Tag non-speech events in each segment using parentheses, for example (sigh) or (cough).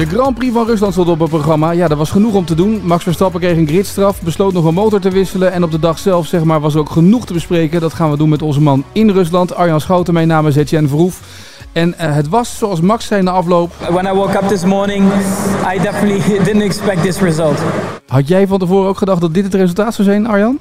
De Grand Prix van Rusland stond op het programma. Ja, dat was genoeg om te doen. Max Verstappen kreeg een gridstraf, besloot nog een motor te wisselen. En op de dag zelf zeg maar, was er ook genoeg te bespreken. Dat gaan we doen met onze man in Rusland, Arjan Schouten. Mijn naam is Etienne Verhoef. En uh, het was, zoals Max zei na afloop... When I woke up this morning, I definitely (laughs) didn't expect this result. Had jij van tevoren ook gedacht dat dit het resultaat zou zijn, Arjan?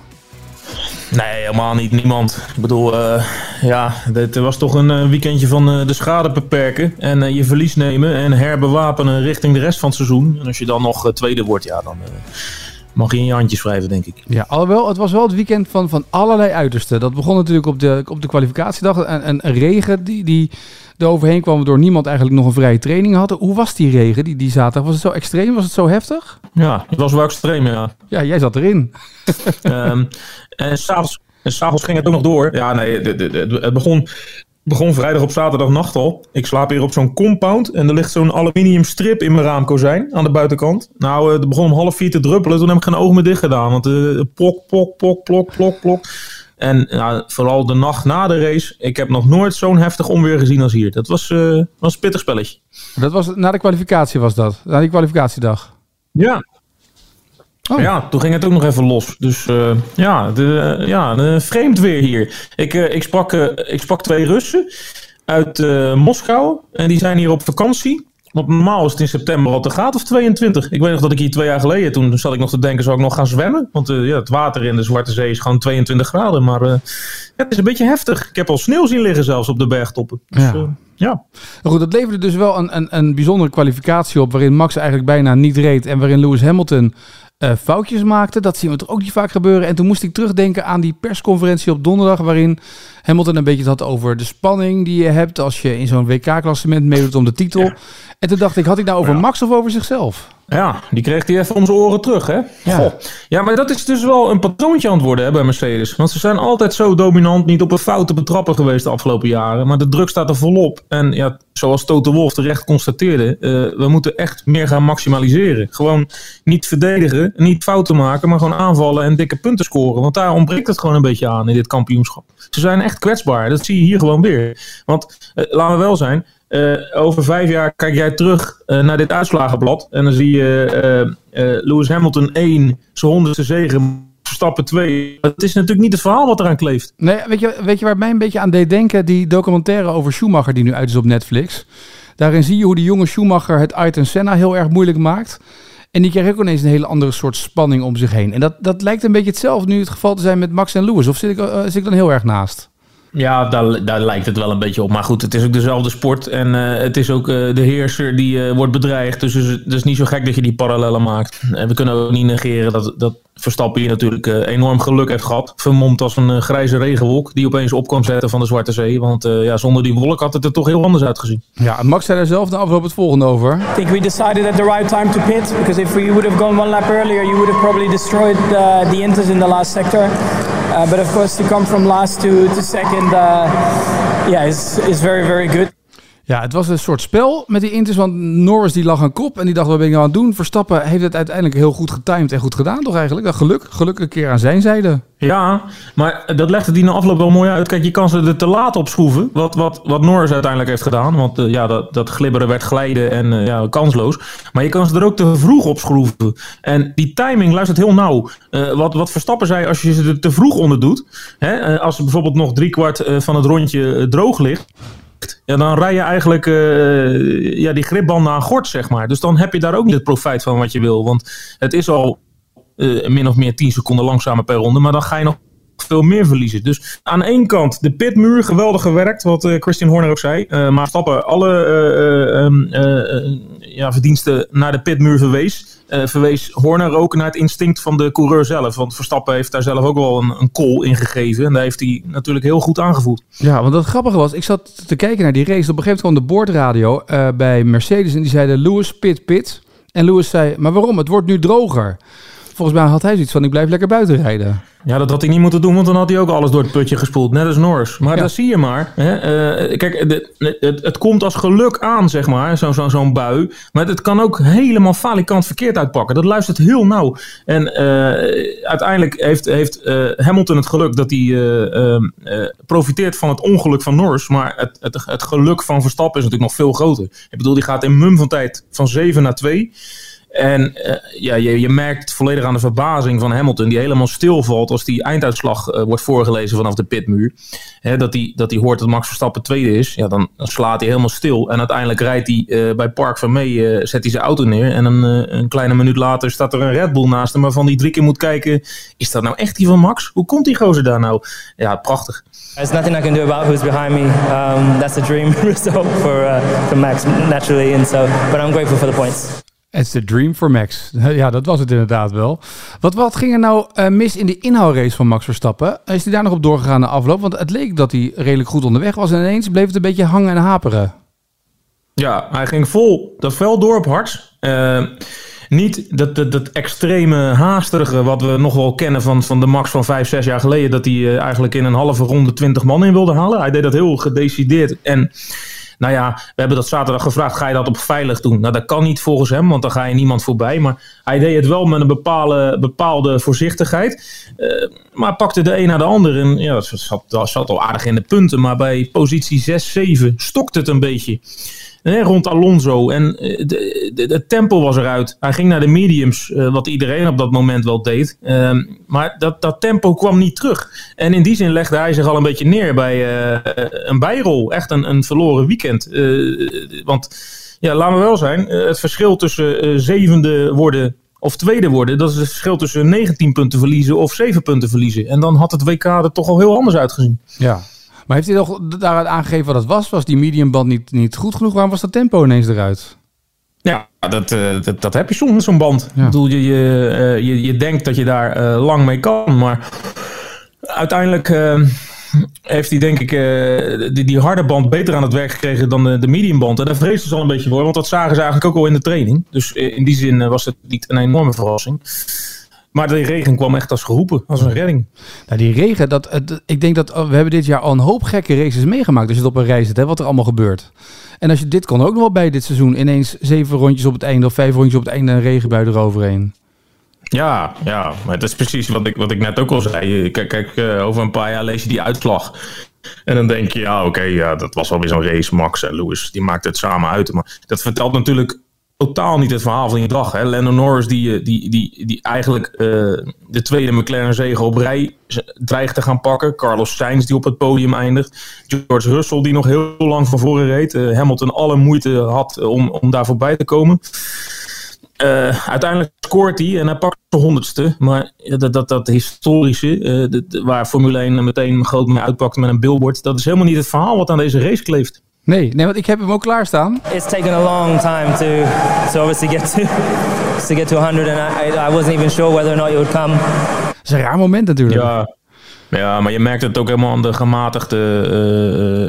Nee, helemaal niet. Niemand. Ik bedoel, uh, ja, het was toch een weekendje van uh, de schade beperken. En je verlies nemen en herbewapenen richting de rest van het seizoen. En als je dan nog tweede wordt, ja, dan mag je in je handjes wrijven, denk ik. Ja, alhoewel, het was wel het weekend van, van allerlei uitersten. Dat begon natuurlijk op de, op de kwalificatiedag. En, een regen die, die er overheen kwam, waardoor niemand eigenlijk nog een vrije training had. Hoe was die regen, die, die zaterdag? Was het zo extreem? Was het zo heftig? Ja, het was wel extreem, ja. Ja, jij zat erin. um, (laughs) en s'avonds en s'avonds ging het ook nog door. Ja, nee, het begon, begon vrijdag op zaterdag nacht al. Ik slaap hier op zo'n compound en er ligt zo'n aluminium strip in mijn raamkozijn aan de buitenkant. Nou, het begon om half vier te druppelen. Toen heb ik geen ogen meer dicht gedaan. Want uh, plok, plok, plok, plok, plok, plok. En nou, vooral de nacht na de race. Ik heb nog nooit zo'n heftig onweer gezien als hier. Dat was, uh, was een pittig spelletje. Dat was na de kwalificatie was dat? Na die kwalificatiedag? Ja, Oh. Ja, toen ging het ook nog even los. Dus uh, ja, de, uh, ja vreemd weer hier. Ik, ik, sprak, ik sprak twee Russen uit Moskou. En die zijn hier op vakantie. Want normaal is het in september al te graad of 22. Ik weet nog dat ik hier twee jaar geleden, toen zat ik nog te denken, zou ik nog gaan zwemmen? Want ja, het water in de Zwarte Zee is gewoon 22 graden. Maar ja, het is een beetje heftig. Ik heb al sneeuw zien liggen zelfs op de bergtoppen. Dus, ja. ja. Goed, dat leverde dus wel een, een, een bijzondere kwalificatie op, waarin Max eigenlijk bijna niet reed. En waarin Lewis Hamilton uh, foutjes maakte. Dat zien we toch ook niet vaak gebeuren. En toen moest ik terugdenken aan die persconferentie op donderdag, waarin Hamilton een beetje had over de spanning die je hebt als je in zo'n WK-klassement meedoet om de titel. Ja. En toen dacht ik, had ik nou over ja. Max of over zichzelf? Ja, die kreeg hij even om zijn oren terug, hè? Ja. Goh. ja, maar dat is dus wel een patroontje aan het worden hè, bij Mercedes. Want ze zijn altijd zo dominant, niet op een fouten betrappen geweest de afgelopen jaren. Maar de druk staat er volop. En ja, zoals Toto Wolff terecht constateerde, uh, we moeten echt meer gaan maximaliseren. Gewoon niet verdedigen, niet fouten maken, maar gewoon aanvallen en dikke punten scoren. Want daar ontbreekt het gewoon een beetje aan in dit kampioenschap. Ze zijn echt kwetsbaar, dat zie je hier gewoon weer. Want uh, laten we wel zijn, over vijf jaar kijk jij terug uh, naar dit uitslagenblad. En dan zie je uh, Lewis Hamilton 1, zijn honderdste zegen. Verstappen 2. Het is natuurlijk niet het verhaal wat eraan kleeft. Nee, weet je, weet je waar mij een beetje aan deed denken? Die documentaire over Schumacher die nu uit is op Netflix. Daarin zie je hoe die jonge Schumacher het Ayrton Senna heel erg moeilijk maakt. En die krijgt ook ineens een hele andere soort spanning om zich heen. En dat, dat lijkt een beetje hetzelfde nu het geval te zijn met Max en Lewis. Of zit ik, zit ik dan heel erg naast? Ja, daar, daar lijkt het wel een beetje op. Maar goed, het is ook dezelfde sport. En uh, het is ook uh, de heerser die uh, wordt bedreigd. Dus het is niet zo gek dat je die parallellen maakt. En we kunnen ook niet negeren dat, dat Verstappen hier natuurlijk enorm geluk heeft gehad. Vermomd als een grijze regenwolk die opeens op kwam zetten van de Zwarte Zee. Want ja, zonder die wolk had het er toch heel anders uitgezien. Ja, Max zei er zelf de afloop het volgende over. I think we decided at the right time to pit. Because if we would have gone one lap earlier, you would have probably destroyed the, the Inters in the last sector. Uh, but of course, to come from last to, to second, uh, yeah, is, is very, very good. Ja, het was een soort spel met die Inters, want Norris die lag aan kop en die dacht, wat ben ik nou aan het doen? Verstappen heeft het uiteindelijk heel goed getimed en goed gedaan toch eigenlijk? Dat geluk, gelukkig een keer aan zijn zijde. Ja, maar dat legde die na afloop wel mooi uit. Kijk, je kan ze er te laat op schroeven, wat, wat, wat Norris uiteindelijk heeft gedaan. Want uh, ja, dat, dat glibberen werd glijden en uh, ja, kansloos. Maar je kan ze er ook te vroeg op schroeven. En die timing luistert heel nauw. Uh, wat, wat Verstappen zei, als je ze er te vroeg onder doet, hè, als bijvoorbeeld nog driekwart van het rondje droog ligt, ja, dan rij je eigenlijk uh, ja, die gripbanden aan gort, zeg maar. Dus dan heb je daar ook niet het profijt van wat je wil. Want het is al uh, min of meer 10 seconden langzamer per ronde. Maar dan ga je nog veel meer verliezen. Dus aan één kant de pitmuur, geweldig gewerkt, wat uh, Christian Horner ook zei. Maar stappen alle uh, ja, verdiensten naar de pitmuur verwees. verwees Horner ook naar het instinct van de coureur zelf. Want Verstappen heeft daar zelf ook wel een, een call in gegeven. En daar heeft hij natuurlijk heel goed aangevoeld. Ja, want het grappige was, ik zat te kijken naar die race. Op een gegeven moment kwam de boordradio bij Mercedes en die zeiden Lewis, pit, pit. En Lewis zei, maar waarom? Het wordt nu droger. Volgens mij had hij zoiets van, ik blijf lekker buiten rijden. Ja, dat had hij niet moeten doen, want dan had hij ook alles door het putje gespoeld. Net als Norris. Maar ja. dat zie je maar. Hè? Uh, kijk, de, het, het, komt als geluk aan, zeg maar, zo'n zo, zo'n bui. Maar het kan ook helemaal falikant verkeerd uitpakken. Dat luistert heel nauw. En uh, uiteindelijk heeft, heeft uh, Hamilton het geluk dat hij profiteert van het ongeluk van Norris. Maar het, het, het geluk van Verstappen is natuurlijk nog veel groter. Ik bedoel, die gaat in mum van tijd van 7 naar 2. En uh, ja, je, je merkt volledig aan de verbazing van Hamilton, die helemaal stilvalt als die einduitslag uh, wordt voorgelezen vanaf de pitmuur. Hè, dat hij dat hoort dat Max Verstappen tweede is. Ja, dan, slaat hij helemaal stil. En uiteindelijk rijdt hij uh, bij Park van Mee, zet hij zijn auto neer. En een, een kleine minuut later staat er een Red Bull naast hem, waarvan hij drie keer moet kijken: is dat nou echt die van Max? Hoe komt die gozer daar nou? Ja, prachtig. There's nothing I can do about who's behind me. Um, that's a dream (laughs) result for, uh, for Max, naturally. And so, but I'm grateful for the points. It's the dream for Max. (laughs) Ja, dat was het inderdaad wel. Wat, wat ging er nou uh, mis in de inhoudrace van Max Verstappen? Is hij daar nog op doorgegaan na afloop? Want het leek dat hij redelijk goed onderweg was. En ineens bleef het een beetje hangen en haperen. Ja, hij ging vol dat veld door op hard. Uh, niet dat, dat, dat, extreme haastige wat we nog wel kennen van, van de Max van 5, 6 jaar geleden. Dat hij uh, eigenlijk in een halve ronde 20 man in wilde halen. Hij deed dat heel gedecideerd. En nou ja, we hebben dat zaterdag gevraagd, ga je dat op veilig doen? Nou, dat kan niet volgens hem, want dan ga je niemand voorbij. Maar hij deed het wel met een bepaalde, bepaalde voorzichtigheid. Uh, maar pakte de een naar de ander. En ja, dat zat, dat zat al aardig in de punten. Maar bij positie 6, 7 stokte het een beetje rond Alonso. En het tempo was eruit. Hij ging naar de mediums, uh, wat iedereen op dat moment wel deed. Uh, maar dat, dat tempo kwam niet terug. En in die zin legde hij zich al een beetje neer bij uh, een bijrol. Echt een, een verloren weekend. want ja, laten we wel zijn. het verschil tussen zevende worden of tweede worden, dat is het verschil tussen 19 punten verliezen of 7 punten verliezen. En dan had het WK er toch al heel anders uitgezien. Ja, maar heeft hij nog daaruit aangegeven wat het was? Was die mediumband niet, niet goed genoeg? Waarom was dat tempo ineens eruit? Ja, dat, uh, dat, dat, heb je soms met zo'n band. Ja. Ik bedoel, je, je, uh, je, je denkt dat je daar uh, lang mee kan, maar uiteindelijk heeft hij denk ik die, die harde band beter aan het werk gekregen dan de, de mediumband. En daar vreesde ze al een beetje voor, want dat zagen ze eigenlijk ook al in de training. Dus in die zin was het niet een enorme verrassing. Maar de regen kwam echt als geroepen, als een redding. Nou, die regen, dat, het, ik denk dat we hebben dit jaar al een hoop gekke races meegemaakt. Als je het op een reis zit, hè, wat er allemaal gebeurt. En als je dit kon ook nog wel bij dit seizoen. Ineens zeven rondjes op het einde of vijf rondjes op het einde een regenbui eroverheen. Ja, ja, maar dat is precies wat ik, wat ik net ook al zei. Kijk, kijk uh, over een paar jaar lees je die uitslag. En dan denk je, ja, oké, okay, ja, dat was wel weer zo'n race. Max en Lewis, die maakten het samen uit. Maar dat vertelt natuurlijk totaal niet het verhaal van je dag. Hè? Lennon Norris die, eh, die, die, die eigenlijk uh, de tweede McLaren zege op rij dreigt te gaan pakken. Carlos Sainz die op het podium eindigt. George Russell die nog heel lang van voren reed. Uh, Hamilton alle moeite had om, om daar voorbij te komen. Uiteindelijk scoort hij en hij pakt de honderdste. Maar dat, dat, dat historische, waar Formule 1 meteen groot mee uitpakt met een billboard... dat is helemaal niet het verhaal wat aan deze race kleeft. Nee, nee, want ik heb hem ook klaarstaan. It's taken a long time to, to obviously get to, (laughs) to get to 100 and I, I wasn't even sure whether or not it would come. Dat is een raar moment natuurlijk. Ja, ja, maar je merkt het ook helemaal aan de gematigde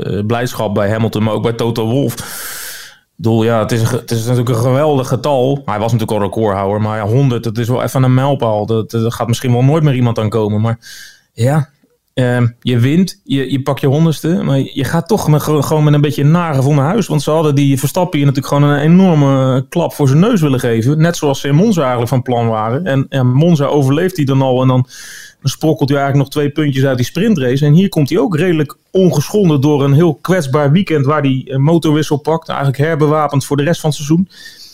uh, uh, blijdschap bij Hamilton, maar ook bij Toto Wolff. Doel, ja, het is, het is natuurlijk een geweldig getal. Hij was natuurlijk al recordhouder, maar ja, 100, dat is wel even een mijlpaal. Dat, dat gaat misschien wel nooit meer iemand aankomen. Maar ja, Uh, je wint, je, je pakt je honderdste, maar je gaat toch met, gewoon met een beetje een naar huis. Want ze hadden die Verstappen hier natuurlijk gewoon een enorme klap voor zijn neus willen geven. Net zoals ze in Monza eigenlijk van plan waren. En, Monza overleeft hij dan al en dan, dan sprokkelt hij eigenlijk nog twee puntjes uit die sprintrace. En hier komt hij ook redelijk ongeschonden door een heel kwetsbaar weekend waar hij motorwissel pakt. Eigenlijk herbewapend voor de rest van het seizoen.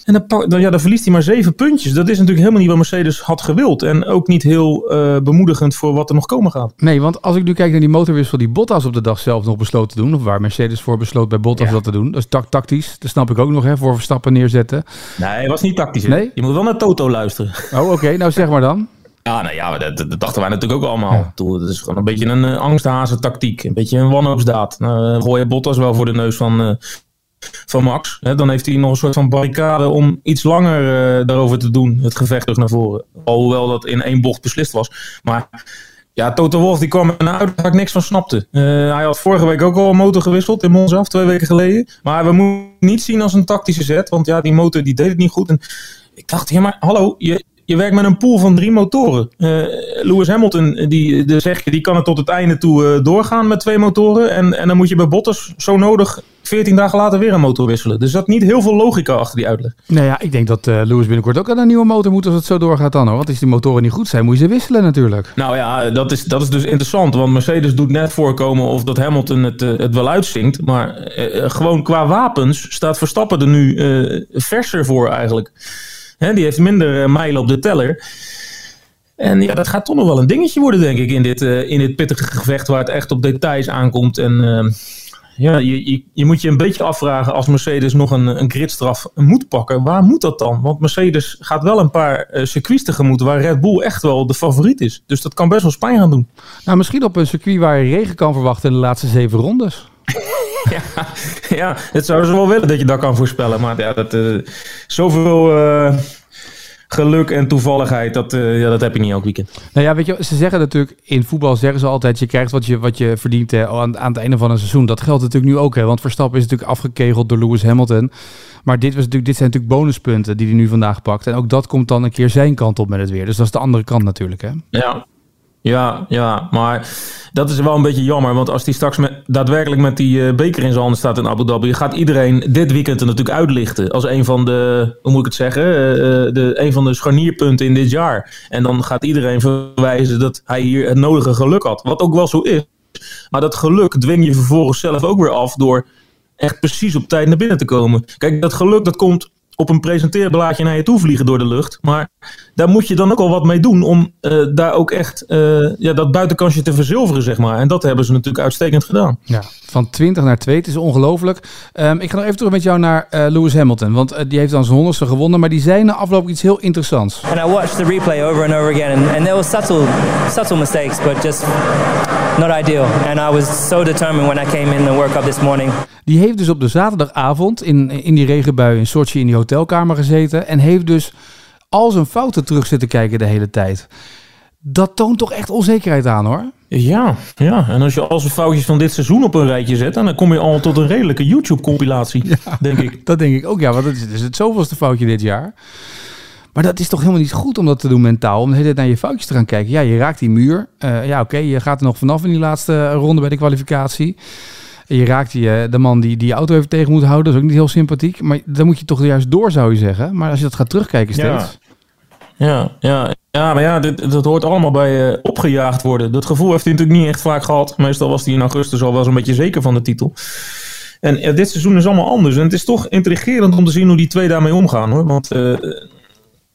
En dan, ja, dan verliest hij maar zeven puntjes. Dat is natuurlijk helemaal niet wat Mercedes had gewild. En ook niet heel uh, bemoedigend voor wat er nog komen gaat. Nee, want als ik nu kijk naar die motorwissel die Bottas op de dag zelf nog besloot te doen. Of waar Mercedes voor besloot bij Bottas ja. dat te doen. Dat is tactisch. Dat snap ik ook nog, hè, voor Verstappen neerzetten. Nee, het was niet tactisch. Hè? Nee? Je moet wel naar Toto luisteren. Oh, oké. Okay. (laughs) Nou, zeg maar dan. Ja, nou ja, dat, dat, dachten wij natuurlijk ook allemaal. Ja. Het is gewoon een beetje een uh, angsthazen tactiek. Een beetje een wanhoopsdaad. Nou, uh, gooi je Bottas wel voor de neus van, uh, van Max. Hè, dan heeft hij nog een soort van barricade om iets langer uh, daarover te doen. Het gevecht terug naar voren. Alhoewel dat in één bocht beslist was. Maar ja, Toto Wolff die kwam er uit waar ik niks van snapte. Uh, hij had vorige week ook al een motor gewisseld in Monza, twee weken geleden. Maar we moeten niet zien als een tactische zet. Want ja, die motor die deed het niet goed. En ik dacht, ja maar hallo, je, je werkt met een pool van drie motoren. Uh, Lewis Hamilton, die, de zeg je, die kan er tot het einde toe doorgaan met twee motoren. En, en dan moet je bij Bottas zo nodig 14 dagen later weer een motor wisselen. Dus zat niet heel veel logica achter die uitleg. Nou ja, ik denk dat uh, Lewis binnenkort ook aan een nieuwe motor moet als het zo doorgaat dan hoor. Want als die motoren niet goed zijn, moet je ze wisselen natuurlijk. Nou ja, dat is, dat is dus interessant. Want Mercedes doet net voorkomen of dat Hamilton het, het wel uitzinkt. Maar gewoon qua wapens staat Verstappen er nu verser voor eigenlijk die heeft minder eh, mijlen op de teller. En ja, dat gaat toch nog wel een dingetje worden, denk ik, in dit, uh, in dit pittige gevecht waar het echt op details aankomt. En uh, ja, je, je, moet je een beetje afvragen als Mercedes nog een, een gridstraf moet pakken. Waar moet dat dan? Want Mercedes gaat wel een paar uh, circuits tegemoet waar Red Bull echt wel de favoriet is. Dus dat kan best wel pijn gaan doen. Nou, misschien op een circuit waar je regen kan verwachten in de laatste zeven rondes. (laughs) ja, ja, het zouden ze wel willen dat je dat kan voorspellen. Maar ja, dat, uh, zoveel uh, geluk en toevalligheid, dat, uh, ja, dat heb je niet elk weekend. Nou ja, weet je, ze zeggen natuurlijk, in voetbal zeggen ze altijd, je krijgt wat je, wat je verdient hè, aan, aan het einde van een seizoen. Dat geldt natuurlijk nu ook, hè, want Verstappen is natuurlijk afgekegeld door Lewis Hamilton. Maar dit, was natuurlijk, dit zijn natuurlijk bonuspunten die hij nu vandaag pakt. En ook dat komt dan een keer zijn kant op met het weer. Dus dat is de andere kant natuurlijk, hè? Ja, ja, ja, maar dat is wel een beetje jammer. Want als hij straks met, daadwerkelijk met die uh, beker in zijn handen staat in Abu Dhabi, gaat iedereen dit weekend er natuurlijk uitlichten. Als een van de, hoe moet ik het zeggen, uh, de, een van de scharnierpunten in dit jaar. En dan gaat iedereen verwijzen dat hij hier het nodige geluk had. Wat ook wel zo is. Maar dat geluk dwing je vervolgens zelf ook weer af door echt precies op tijd naar binnen te komen. Kijk, dat geluk dat komt op een presenteerblaadje naar je toe vliegen door de lucht. Maar daar moet je dan ook al wat mee doen om uh, daar ook echt uh, ja, dat buitenkansje te verzilveren, zeg maar. En dat hebben ze natuurlijk uitstekend gedaan. Ja, van 20 naar 2, het is ongelooflijk. Um, ik ga nog even terug met jou naar uh, Lewis Hamilton, want die heeft dan zijn honderdste gewonnen, maar die zei na afloop iets heel interessants. And I watched the replay over and over again, and, and there was subtle, subtle mistakes, but just not ideal. And I was so determined when I came in the workout this morning. Die heeft dus op de zaterdagavond in, in die regenbui in Sochi in die hotelkamer gezeten en heeft dus al zijn fouten terug zitten kijken de hele tijd. Dat toont toch echt onzekerheid aan hoor. Ja, ja, en als je al zijn foutjes van dit seizoen op een rijtje zet, dan kom je al tot een redelijke YouTube-compilatie, ja, denk ik. (laughs) Dat denk ik ook, ja, want het is het zoveelste foutje dit jaar. Maar dat is toch helemaal niet goed om dat te doen mentaal. Om de hele tijd naar je foutjes te gaan kijken. Ja, je raakt die muur. Uh, ja, oké, okay, je gaat er nog vanaf in die laatste ronde bij de kwalificatie. Je raakt die, de man die die auto even tegen moet houden. Dat is ook niet heel sympathiek. Maar dan moet je toch juist door, zou je zeggen. Maar als je dat gaat terugkijken steeds... Ja, ja, ja. ja maar ja, dit, dat hoort allemaal bij uh, opgejaagd worden. Dat gevoel heeft hij natuurlijk niet echt vaak gehad. Meestal was hij in augustus al wel zo'n beetje zeker van de titel. En ja, dit seizoen is allemaal anders. En het is toch intrigerend om te zien hoe die twee daarmee omgaan. hoor. Want uh,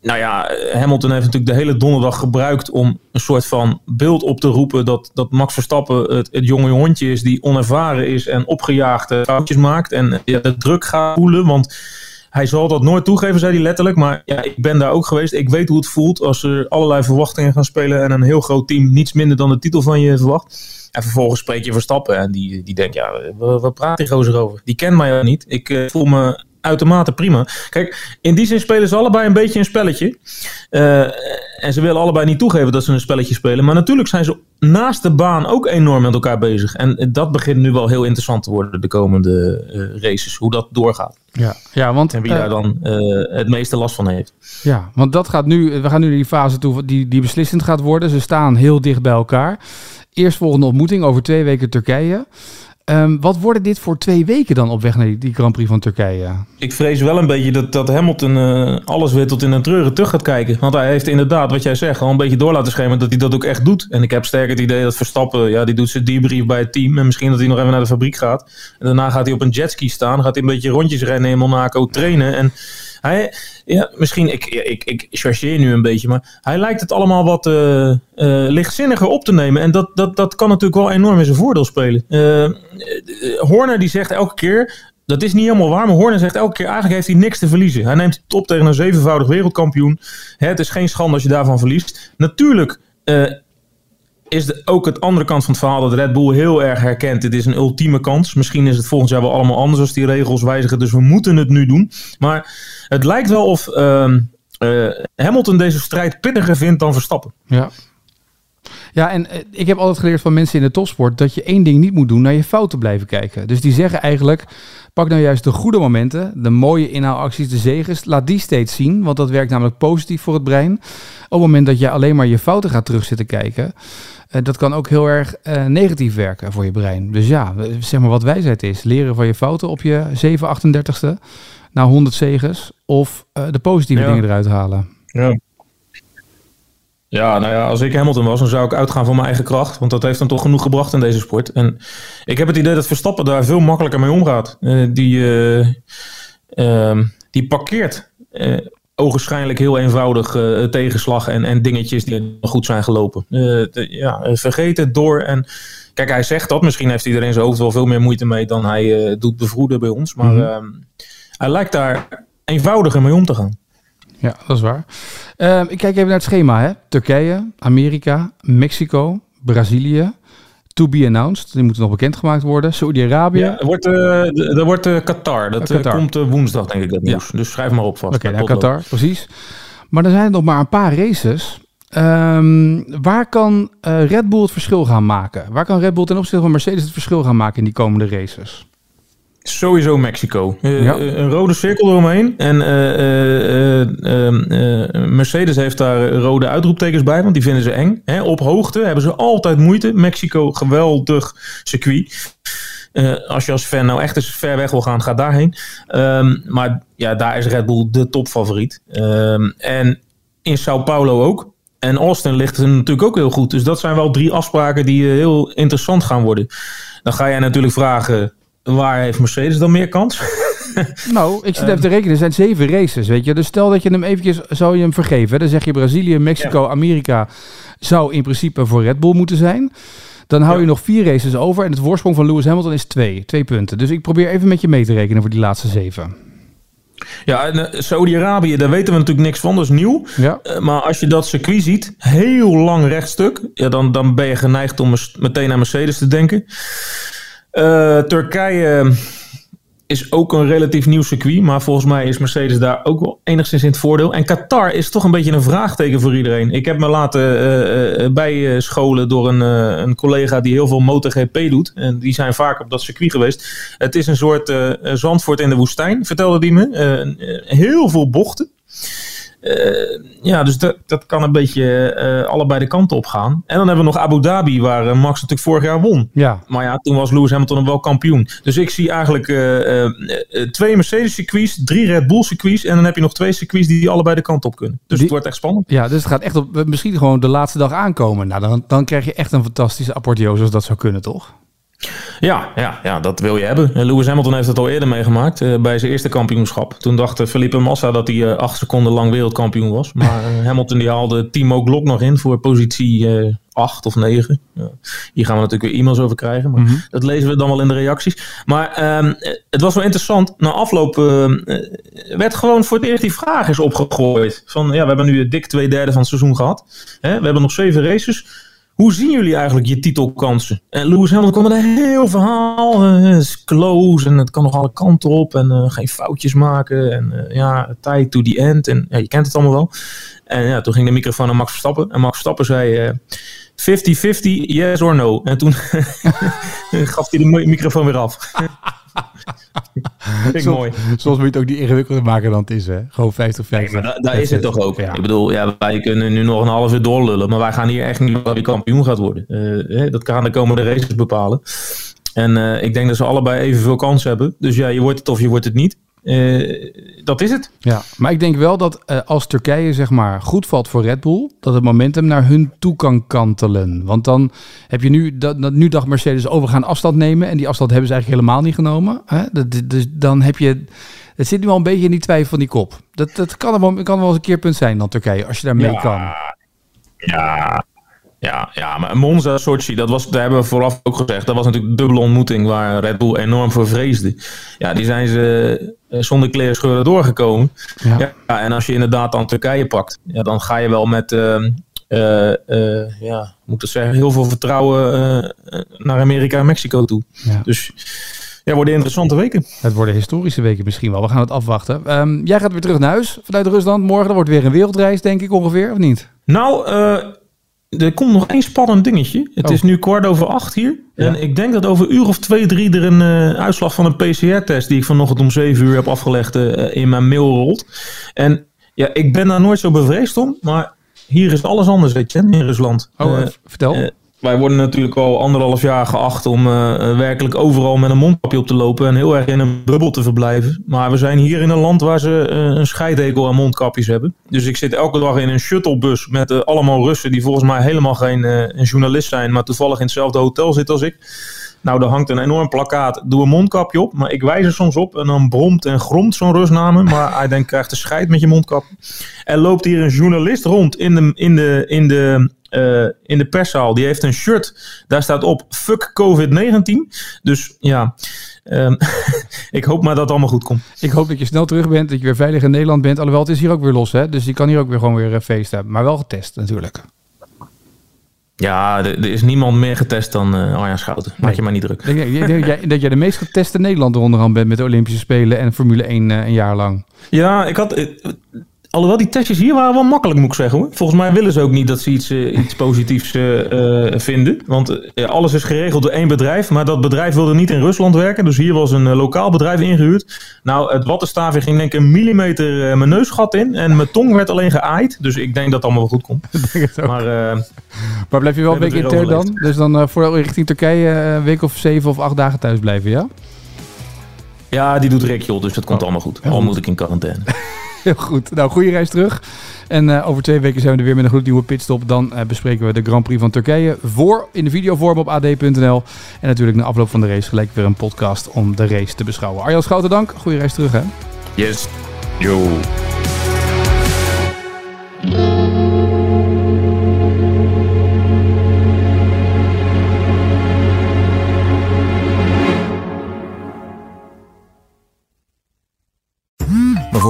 nou ja, Hamilton heeft natuurlijk de hele donderdag gebruikt om een soort van beeld op te roepen dat, dat Max Verstappen het, jonge hondje is die onervaren is en opgejaagde foutjes maakt en ja, de druk gaat voelen. Want hij zal dat nooit toegeven, zei hij letterlijk. Maar ja, ik ben daar ook geweest. Ik weet hoe het voelt als er allerlei verwachtingen gaan spelen en een heel groot team niets minder dan de titel van je verwacht. En vervolgens spreek je Verstappen en die, die denkt, ja, wat praat die gozer over? Die kent mij niet. Ik uh, voel me uitermate prima. Kijk, in die zin spelen ze allebei een beetje een spelletje. Uh, en ze willen allebei niet toegeven dat ze een spelletje spelen. Maar natuurlijk zijn ze naast de baan ook enorm met elkaar bezig. En dat begint nu wel heel interessant te worden de komende uh, races. Hoe dat doorgaat. Ja, ja want, en wie uh, daar dan het meeste last van heeft. Ja, want dat gaat nu, we gaan nu in die fase toe die, die beslissend gaat worden. Ze staan heel dicht bij elkaar. Eerstvolgende ontmoeting over twee weken Turkije. Um, wat worden dit voor twee weken dan op weg naar die, die, Grand Prix van Turkije? Ik vrees wel een beetje dat, dat Hamilton uh, alles weer tot in een treuren terug gaat kijken. Want hij heeft inderdaad, wat jij zegt, al een beetje door laten schemeren dat hij dat ook echt doet. En ik heb sterk het idee dat Verstappen, ja, die doet zijn debrief bij het team. En misschien dat hij nog even naar de fabriek gaat. En daarna gaat hij op een jetski staan. Gaat hij een beetje rondjes rennen in Monaco trainen. En hij, ja, misschien, ik, ik, ik chargeer nu een beetje, maar hij lijkt het allemaal wat uh, uh, lichtzinniger op te nemen. En dat, dat, dat kan natuurlijk wel enorm in zijn voordeel spelen. Uh, Horner die zegt elke keer, dat is niet helemaal waar, maar Horner zegt elke keer eigenlijk heeft hij niks te verliezen. Hij neemt het op tegen een zevenvoudig wereldkampioen. Het is geen schande als je daarvan verliest. Natuurlijk is ook het andere kant van het verhaal dat Red Bull heel erg herkent. Dit is een ultieme kans. Misschien is het volgend jaar wel allemaal anders als die regels wijzigen. Dus we moeten het nu doen. Maar het lijkt wel of uh, uh, Hamilton deze strijd pittiger vindt dan Verstappen. Ja. Ja, en eh, ik heb altijd geleerd van mensen in de topsport dat je één ding niet moet doen, naar je fouten blijven kijken. Dus die zeggen eigenlijk, pak nou juist de goede momenten, de mooie inhaalacties, de zegens, laat die steeds zien, want dat werkt namelijk positief voor het brein. Op het moment dat je alleen maar je fouten gaat terugzitten kijken, uh, dat kan ook heel erg uh, negatief werken voor je brein. Dus ja, zeg maar wat wijsheid is, leren van je fouten op je 738ste, na 100 zegens, of uh, de positieve ja. dingen eruit halen. Ja. Ja, nou ja, als ik Hamilton was, dan zou ik uitgaan van mijn eigen kracht. Want dat heeft dan toch genoeg gebracht in deze sport. En ik heb het idee dat Verstappen daar veel makkelijker mee omgaat. Uh, die, uh, die parkeert ogenschijnlijk heel eenvoudig tegenslag en, en dingetjes die goed zijn gelopen. De, ja, vergeet het door. En kijk, hij zegt dat. Misschien heeft iedereen zijn hoofd wel veel meer moeite mee dan hij doet bevroeden bij ons. Maar -hmm. hij lijkt daar eenvoudiger mee om te gaan. Ja, dat is waar. Uh, ik kijk even naar het schema. Hè. Turkije, Amerika, Mexico, Brazilië. To be announced. Die moeten nog bekendgemaakt worden. Saudi-Arabië. Ja, wordt, uh, er wordt uh, Qatar. Dat Qatar. komt woensdag, denk ik, dat nieuws. Ja. Dus schrijf maar op vast. Oké, okay, nou, Qatar, precies. Maar er zijn nog maar een paar races. Um, waar kan Red Bull het verschil gaan maken? Waar kan Red Bull ten opzichte van Mercedes het verschil gaan maken in die komende races? Sowieso Mexico. Uh, ja. Een rode cirkel eromheen. En uh, uh, Mercedes heeft daar rode uitroeptekens bij, want die vinden ze eng. Hè, op hoogte hebben ze altijd moeite. Mexico, geweldig circuit. als je als fan nou echt eens ver weg wil gaan, ga daarheen. Um, maar ja, daar is Red Bull de topfavoriet. Um, en in Sao Paulo ook. En Austin ligt er natuurlijk ook heel goed. Dus dat zijn wel drie afspraken die heel interessant gaan worden. Dan ga jij natuurlijk vragen waar heeft Mercedes dan meer kans? (laughs) nou, ik zit even te rekenen. Er zijn zeven races, weet je. Dus stel dat je hem eventjes zou je hem vergeven. Dan zeg je Brazilië, Mexico, ja. Amerika zou in principe voor Red Bull moeten zijn. Dan hou je nog vier races over. En het voorsprong van Lewis Hamilton is twee. Twee punten. Dus ik probeer even met je mee te rekenen voor die laatste zeven. Ja, en Saudi-Arabië, daar weten we natuurlijk niks van, dat is nieuw. Ja. Uh, maar als je dat circuit ziet, heel lang rechtstuk, ja, dan, dan ben je geneigd om meteen aan Mercedes te denken. Uh, Turkije is ook een relatief nieuw circuit. Maar volgens mij is Mercedes daar ook wel enigszins in het voordeel. En Qatar is toch een beetje een vraagteken voor iedereen. Ik heb me laten uh, uh, bijscholen door een, een collega die heel veel MotoGP doet. En die zijn vaak op dat circuit geweest. Het is een soort Zandvoort in de woestijn, vertelde die me. heel veel bochten. Uh, ja, dus dat, dat kan een beetje uh, allebei de kanten op gaan. En dan hebben we nog Abu Dhabi, waar uh, Max natuurlijk vorig jaar won. Ja. Maar ja, toen was Lewis Hamilton wel kampioen. Dus ik zie eigenlijk twee Mercedes circuits, drie Red Bull circuits. En dan heb je nog twee circuits die allebei de kant op kunnen. Dus die, het wordt echt spannend. Ja, dus het gaat echt op misschien gewoon de laatste dag aankomen. Nou, dan, dan krijg je echt een fantastische apotheose als dat zou kunnen, toch? Ja, ja, ja, dat wil je hebben. Lewis Hamilton heeft het al eerder meegemaakt uh, bij zijn eerste kampioenschap. Toen dacht Felipe Massa dat hij uh, acht seconden lang wereldkampioen was. Maar uh, (laughs) Hamilton die haalde Timo Glock nog in voor positie acht of negen. Ja. Hier gaan we natuurlijk weer e-mails over krijgen. Maar mm -hmm. dat lezen we dan wel in de reacties. Maar um, het was wel interessant. Na afloop werd gewoon voor het eerst die vraag is opgegooid. Van ja, we hebben nu dik twee derde van het seizoen gehad. Hè? We hebben nog zeven races. Hoe zien jullie eigenlijk je titelkansen? En Lewis Hamilton kwam met een heel verhaal. Uh, is close en het kan nog alle kanten op. En uh, geen foutjes maken. En ja, tijd to the end. En ja, je kent het allemaal wel. En ja, toen ging de microfoon naar Max Verstappen. En Max Verstappen zei 50-50, yes or no. En toen (laughs) gaf hij de microfoon weer af. Vind ik soms, mooi. Soms moet je het ook niet ingewikkelder maken dan het is, hè? Gewoon 50-50. Nee, maar da daar is het toch ook. Ja. Ik bedoel, ja, wij kunnen nu nog een half uur doorlullen, maar wij gaan hier echt niet wie kampioen gaat worden. Uh, dat gaan de komende races bepalen. En uh, ik denk dat ze allebei evenveel kans hebben. Dus ja, je wordt het of je wordt het niet. Uh, dat is het. Ja, maar ik denk wel dat uh, als Turkije zeg maar goed valt voor Red Bull, dat het momentum naar hun toe kan kantelen. Want dan heb je nu, dat, dat nu dacht Mercedes, oh we gaan afstand nemen. En die afstand hebben ze eigenlijk helemaal niet genomen. Hè? Dat, dus dan heb je, het zit nu al een beetje in die twijfel van die kop. Dat, dat kan, er wel, kan wel eens een keerpunt zijn dan Turkije, als je daar mee ja, kan. Ja, ja, ja, maar Monza, Sochi, dat was, daar hebben we vooraf ook gezegd. Dat was natuurlijk een dubbele ontmoeting waar Red Bull enorm voor vreesde. Ja, die zijn ze zonder kleerscheuren doorgekomen. Ja. ja. en als je inderdaad dan Turkije pakt, ja, dan ga je wel met, uh, uh, uh, ja, moet ik zeggen, heel veel vertrouwen naar Amerika en Mexico toe. Ja. Dus ja, worden interessante weken. Het worden historische weken misschien wel. We gaan het afwachten. Um, jij gaat weer terug naar huis vanuit Rusland. Morgen wordt weer een wereldreis, denk ik ongeveer, of niet? Nou, er komt nog één spannend dingetje. Het Oh. is nu kwart over acht hier. En ik denk dat over een uur of twee, drie er een eh, uitslag van een PCR-test... die ik vanochtend om zeven uur heb afgelegd eh, in mijn mail rolt. En ja, ik ben daar nooit zo bevreesd om. Maar hier is alles anders, weet je, in Rusland. Oh, Eh, vertel. Wij worden natuurlijk al anderhalf jaar geacht om eh, eh, werkelijk overal met een mondkapje op te lopen en heel erg in een bubbel te verblijven. Maar we zijn hier in een land waar ze eh, een scheidhekel aan mondkapjes hebben. Dus ik zit elke dag in een shuttlebus met allemaal Russen die volgens mij helemaal geen een journalist zijn, maar toevallig in hetzelfde hotel zitten als ik. Nou, daar hangt een enorm plakkaat. Doe een mondkapje op. Maar ik wijs er soms op. En dan bromt en gromt zo'n Rus naar me. Maar hij denkt, krijgt de scheid met je mondkap. Er loopt hier een journalist rond in de, in de, in de, eh, in de perszaal. Die heeft een shirt. Daar staat op fuck COVID-19. Dus ja, ehm, (laughs) ik hoop maar dat het allemaal goed komt. Ik hoop dat je snel terug bent, dat je weer veilig in Nederland bent. Alhoewel, het is hier ook weer los, hè? Dus je kan hier ook weer gewoon weer een feest hebben. Maar wel getest, natuurlijk. Ja, er, er is niemand meer getest dan eh Arjan Schouten. Maak je maar niet druk. (laughs) Dat jij- de meest geteste Nederlander onderhand bent met de Olympische Spelen en Formule 1 eh, een jaar lang. Ja, ik had. Alhoewel die testjes hier waren wel makkelijk, moet ik zeggen hoor. Volgens mij willen ze ook niet dat ze iets, eh, iets positiefs eh, eh, vinden. Want eh, alles is geregeld door één bedrijf. Maar dat bedrijf wilde niet in Rusland werken. Dus hier was een lokaal bedrijf ingehuurd. Nou, het wattenstaafje ging denk ik een millimeter eh, mijn neusgat in. En mijn tong werd alleen geaaid. Dus ik denk dat het allemaal wel goed komt. (laughs) Maar eh, Maar blijf je wel een We week intern weer dan? Dus dan eh, voor richting Turkije eh, een week of zeven of acht dagen thuis blijven, ja? ja, die doet Rick joh. Dus dat komt allemaal goed. Al moet ik in quarantaine. (laughs) Heel goed. Nou, goede reis terug. En eh, over twee weken zijn we er weer met een gloednieuwe pitstop. Dan eh, bespreken we de Grand Prix van Turkije voor in de videovorm op ad.nl. En natuurlijk na afloop van de race gelijk weer een podcast om de race te beschouwen. Arjan Schouten, dank. Goede reis terug, hè? Yes. Yo.